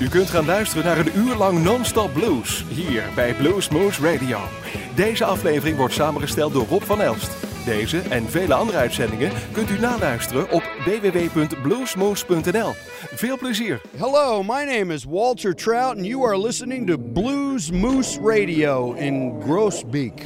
U kunt gaan luisteren naar een uur lang non-stop blues hier bij Blues Moose Radio. Deze aflevering wordt samengesteld door Rob van Elst. Deze en vele andere uitzendingen kunt u naluisteren op www.bluesmoose.nl. Veel plezier. Hello, my name is Walter Trout and you are listening to Blues Moose Radio in Groesbeek.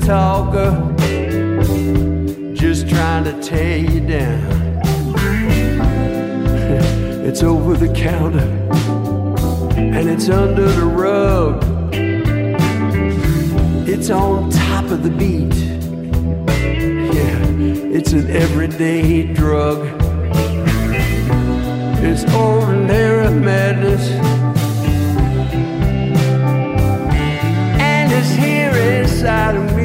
Talker just trying to tear you down. It's over the counter and it's under the rug. It's on top of the beat. Yeah, it's an everyday drug. It's ordinary madness. And it's here inside of me.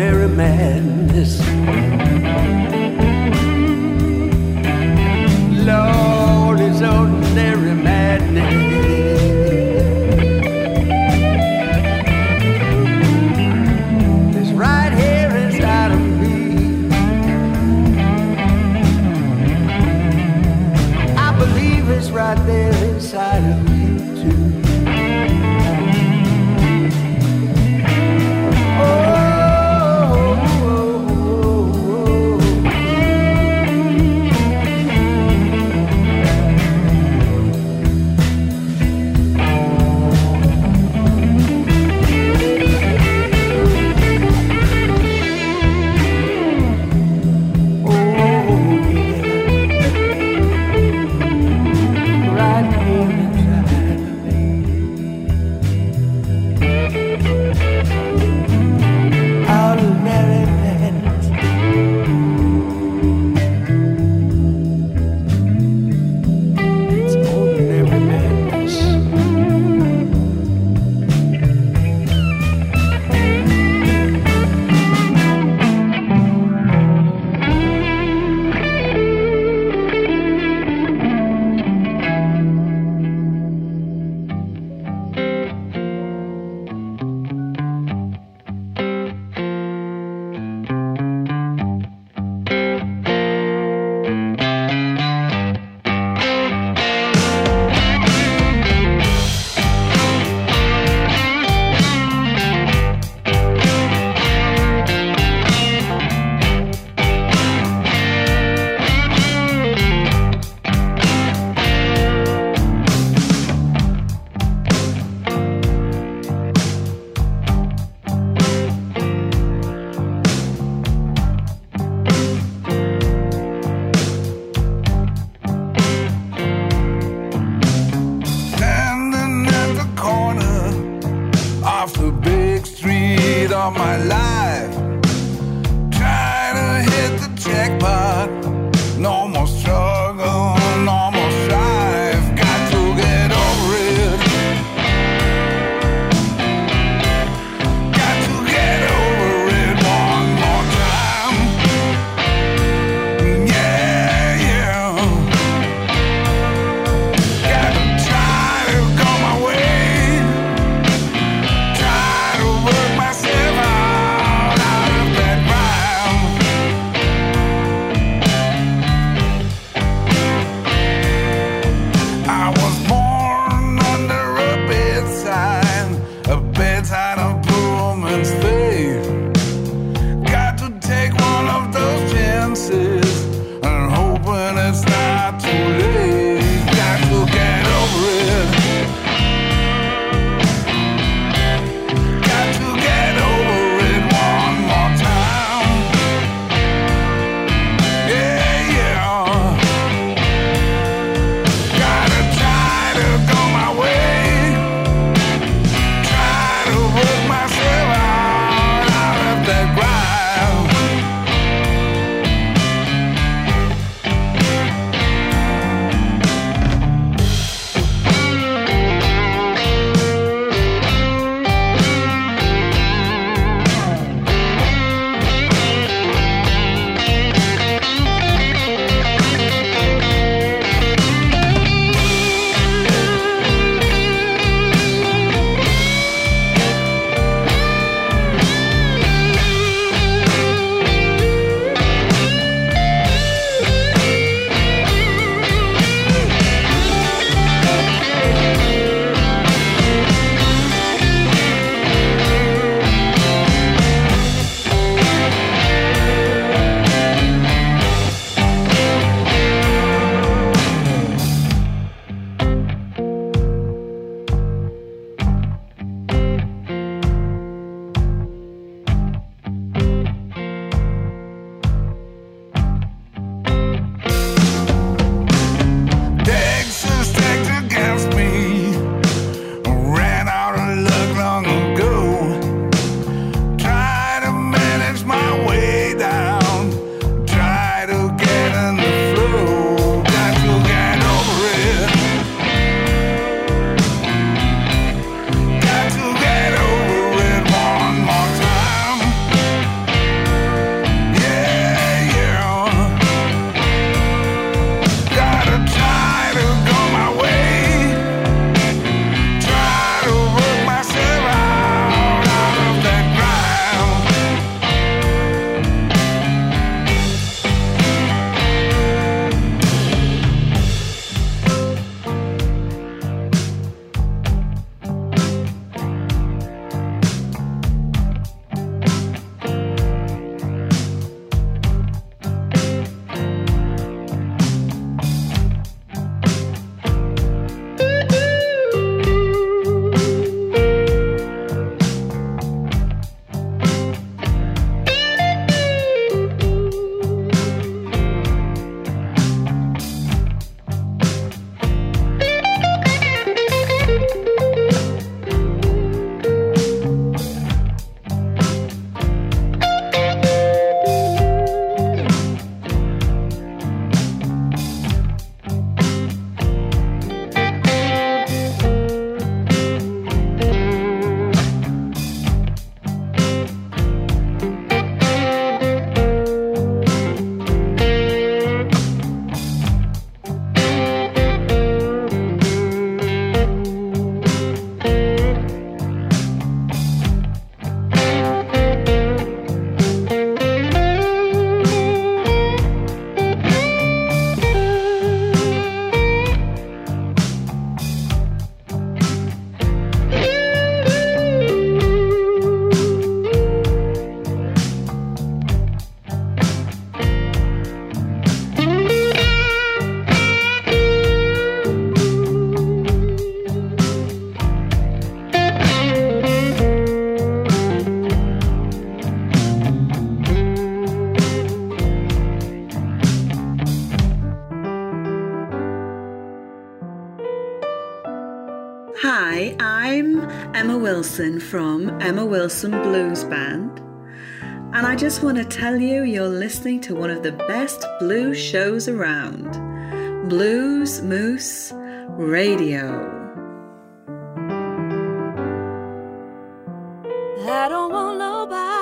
Ordinary madness. Emma Wilson Blues Band. And I just want to tell you you're listening to one of the best blues shows around Blues Moose Radio. I don't want nobody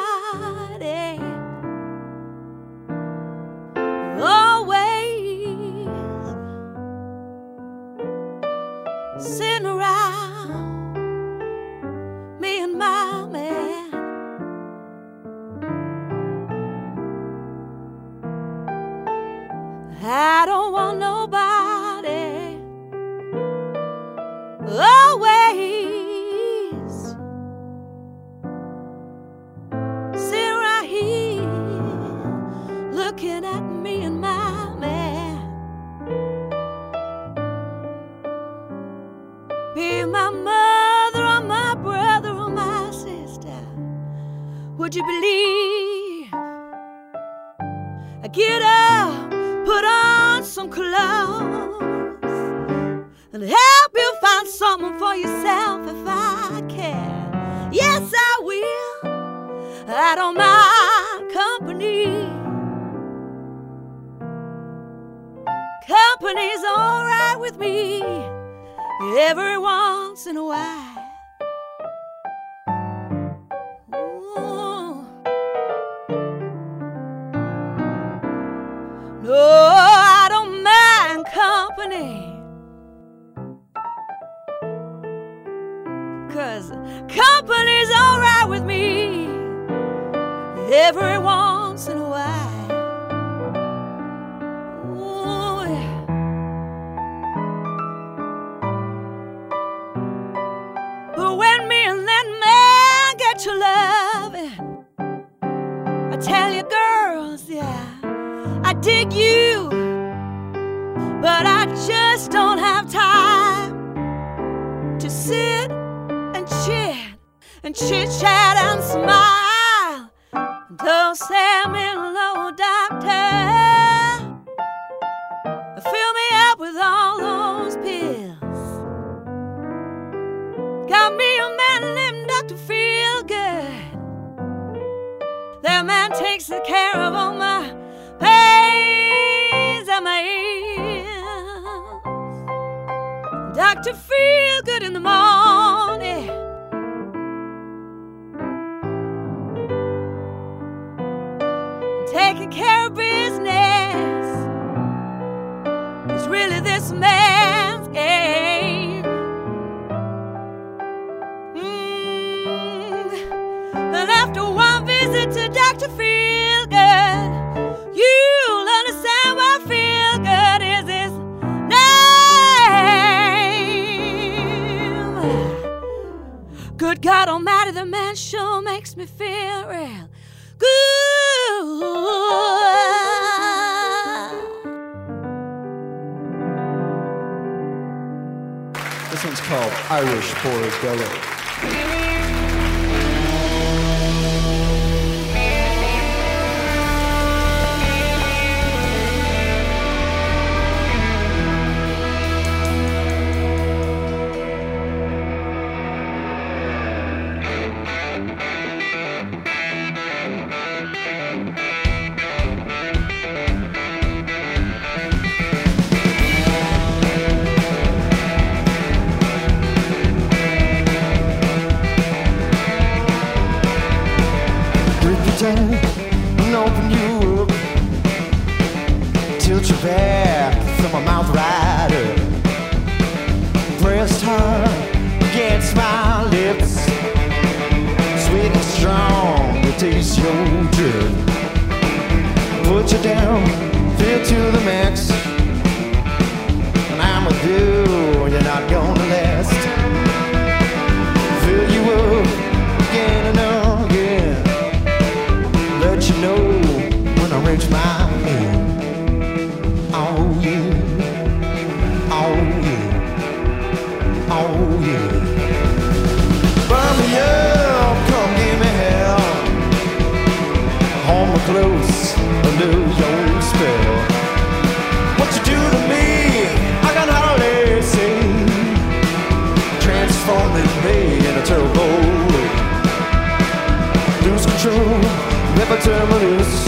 you, but I just don't have time to sit and chit and chit chat and smile. Don't send me low, doctor. Fill me up with all those pills. Got me a man named Dr. Feel Good. That man takes the care of all my Dr. Feel Good in the morning. Taking care of business is really this man's Good God Almighty, the man sure makes me feel real good. This one's called Irish Bordello. terminus.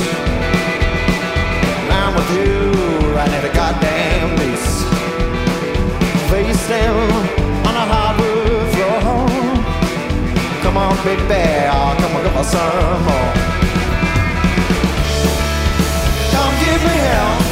And I'm with you I need a goddamn lease. Face down on a hardwood floor. Come on, big bear, come on, give us some more. Come give me hell.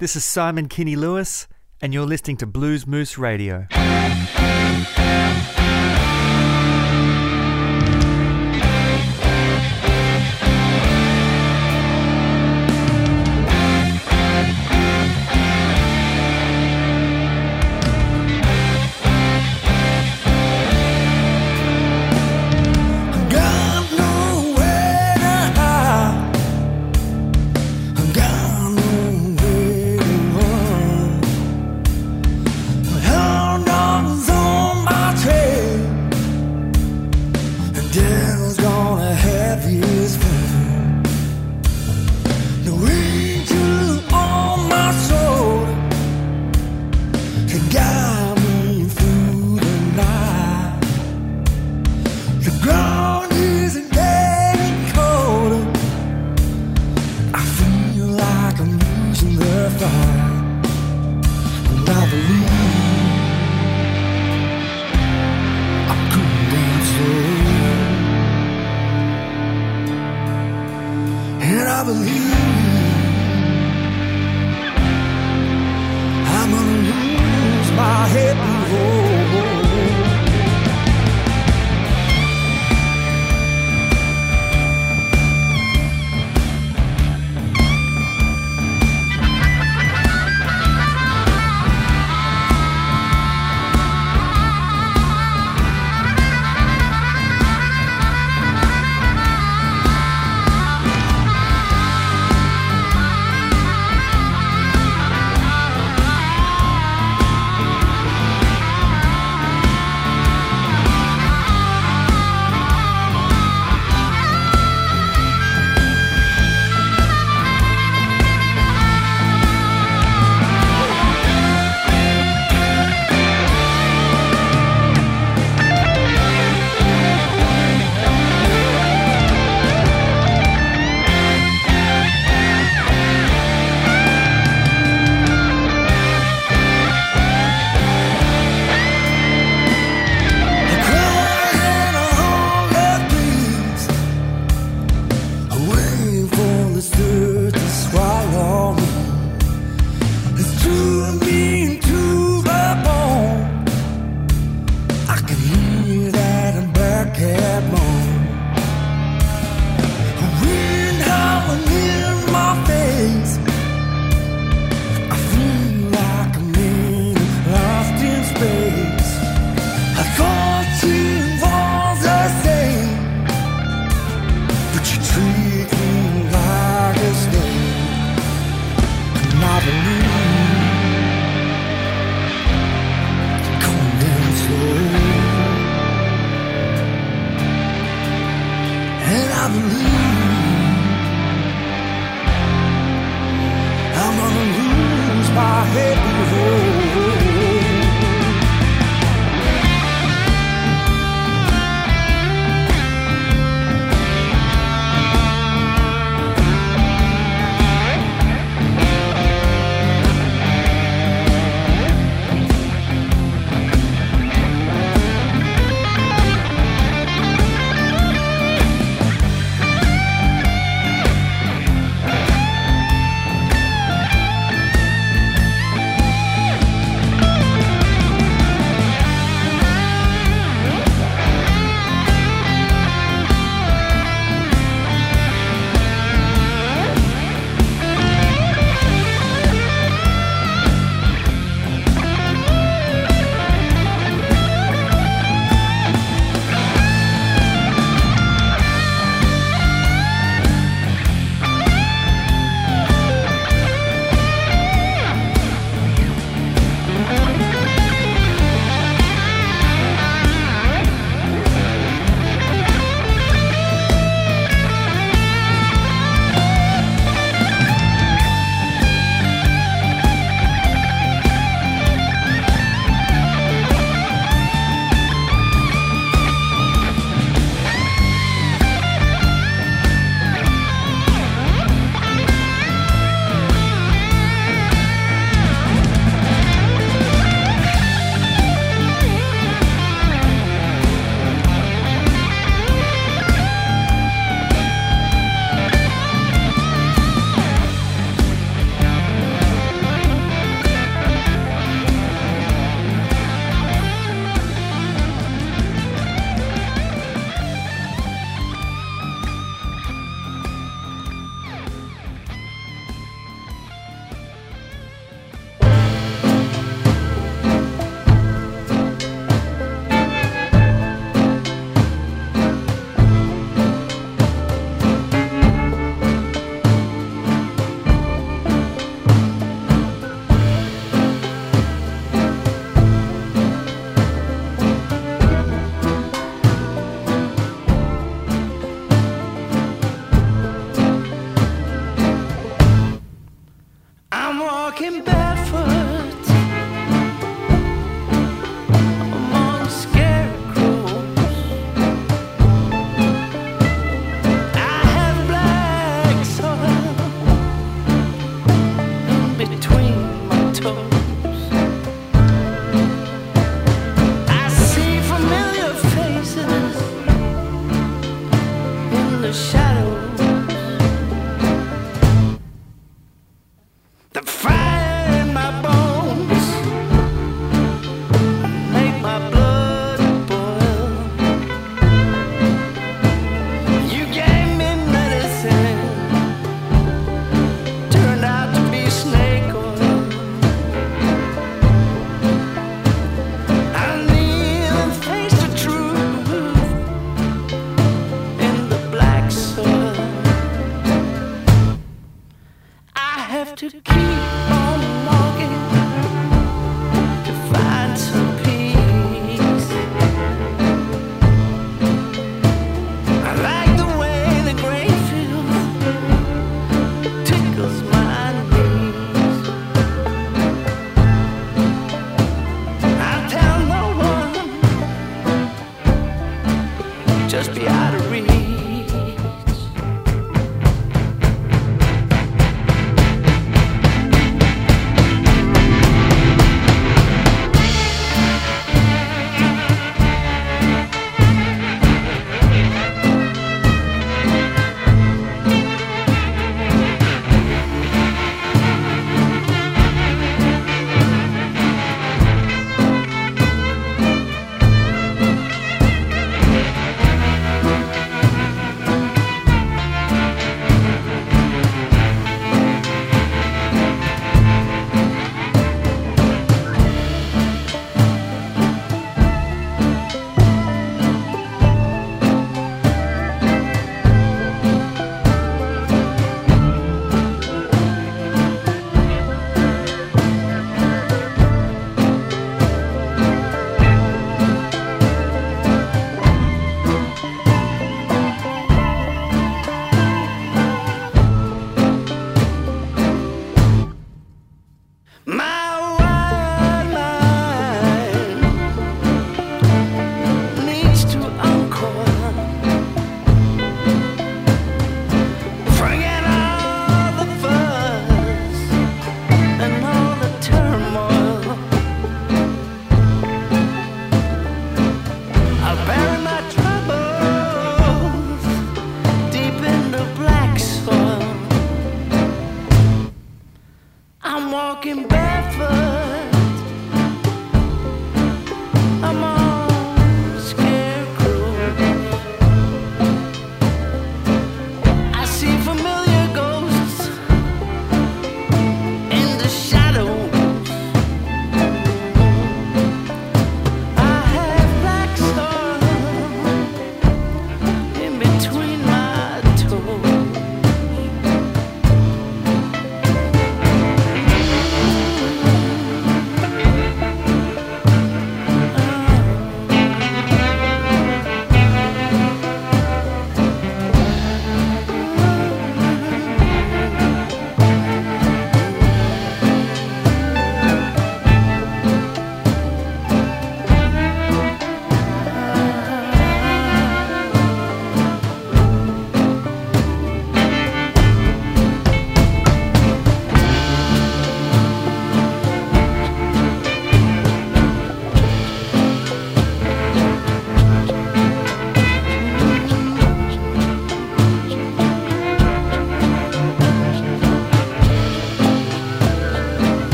This is Simon Kinney Lewis, and you're listening to Blues Moose Radio.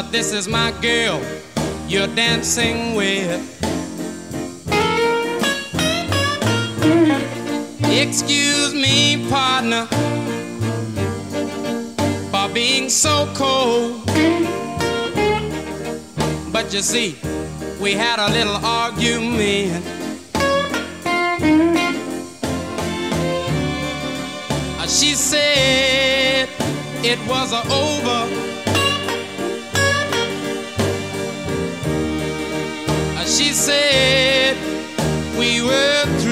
But this is my girl you're dancing with. Excuse me, partner, for being so cold. But you see, we had a little argument. She said it was over. Said we were through.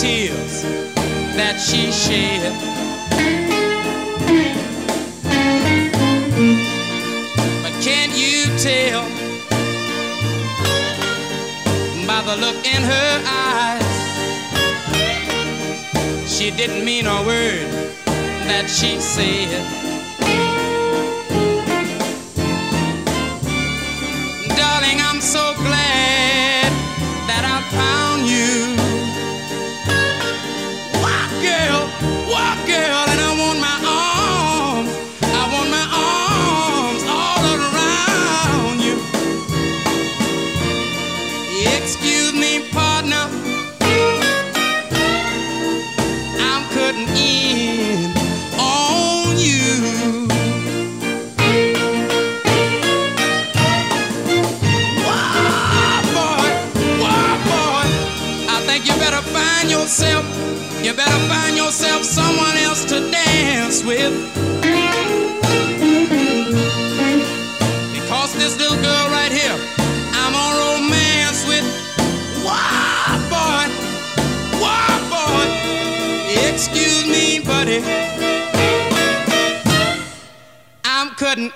Tears that she shed. But can you tell by the look in her eyes? She didn't mean a word that she said. Excuse me, partner, I'm cutting in on you. Why, boy, why, boy? I think you better find yourself, you better find yourself someone else to dance with. Cutting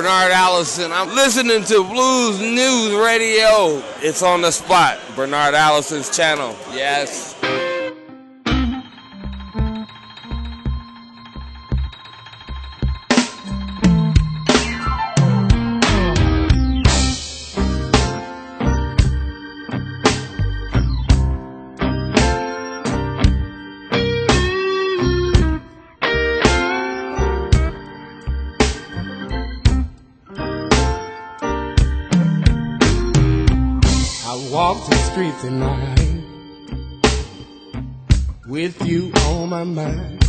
Bernard Allison. I'm listening to Blues Moose Radio. It's on the spot, Bernard Allison's channel. Yes. night with you on my mind.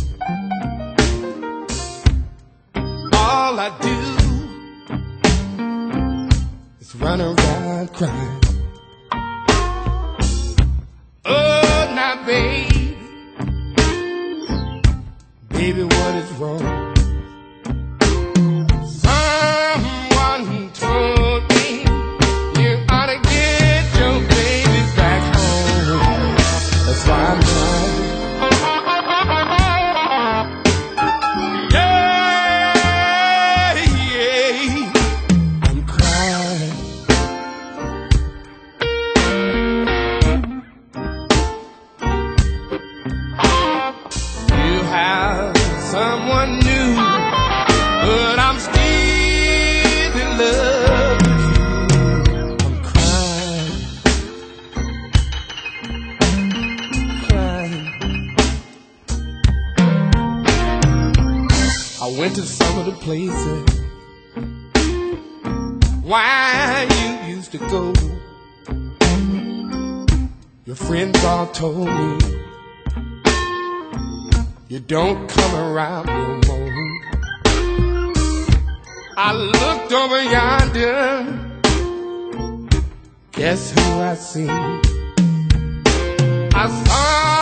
to some of the places why you used to go. Your friends all told me you don't come around no more. I looked over yonder. Guess who I see? I saw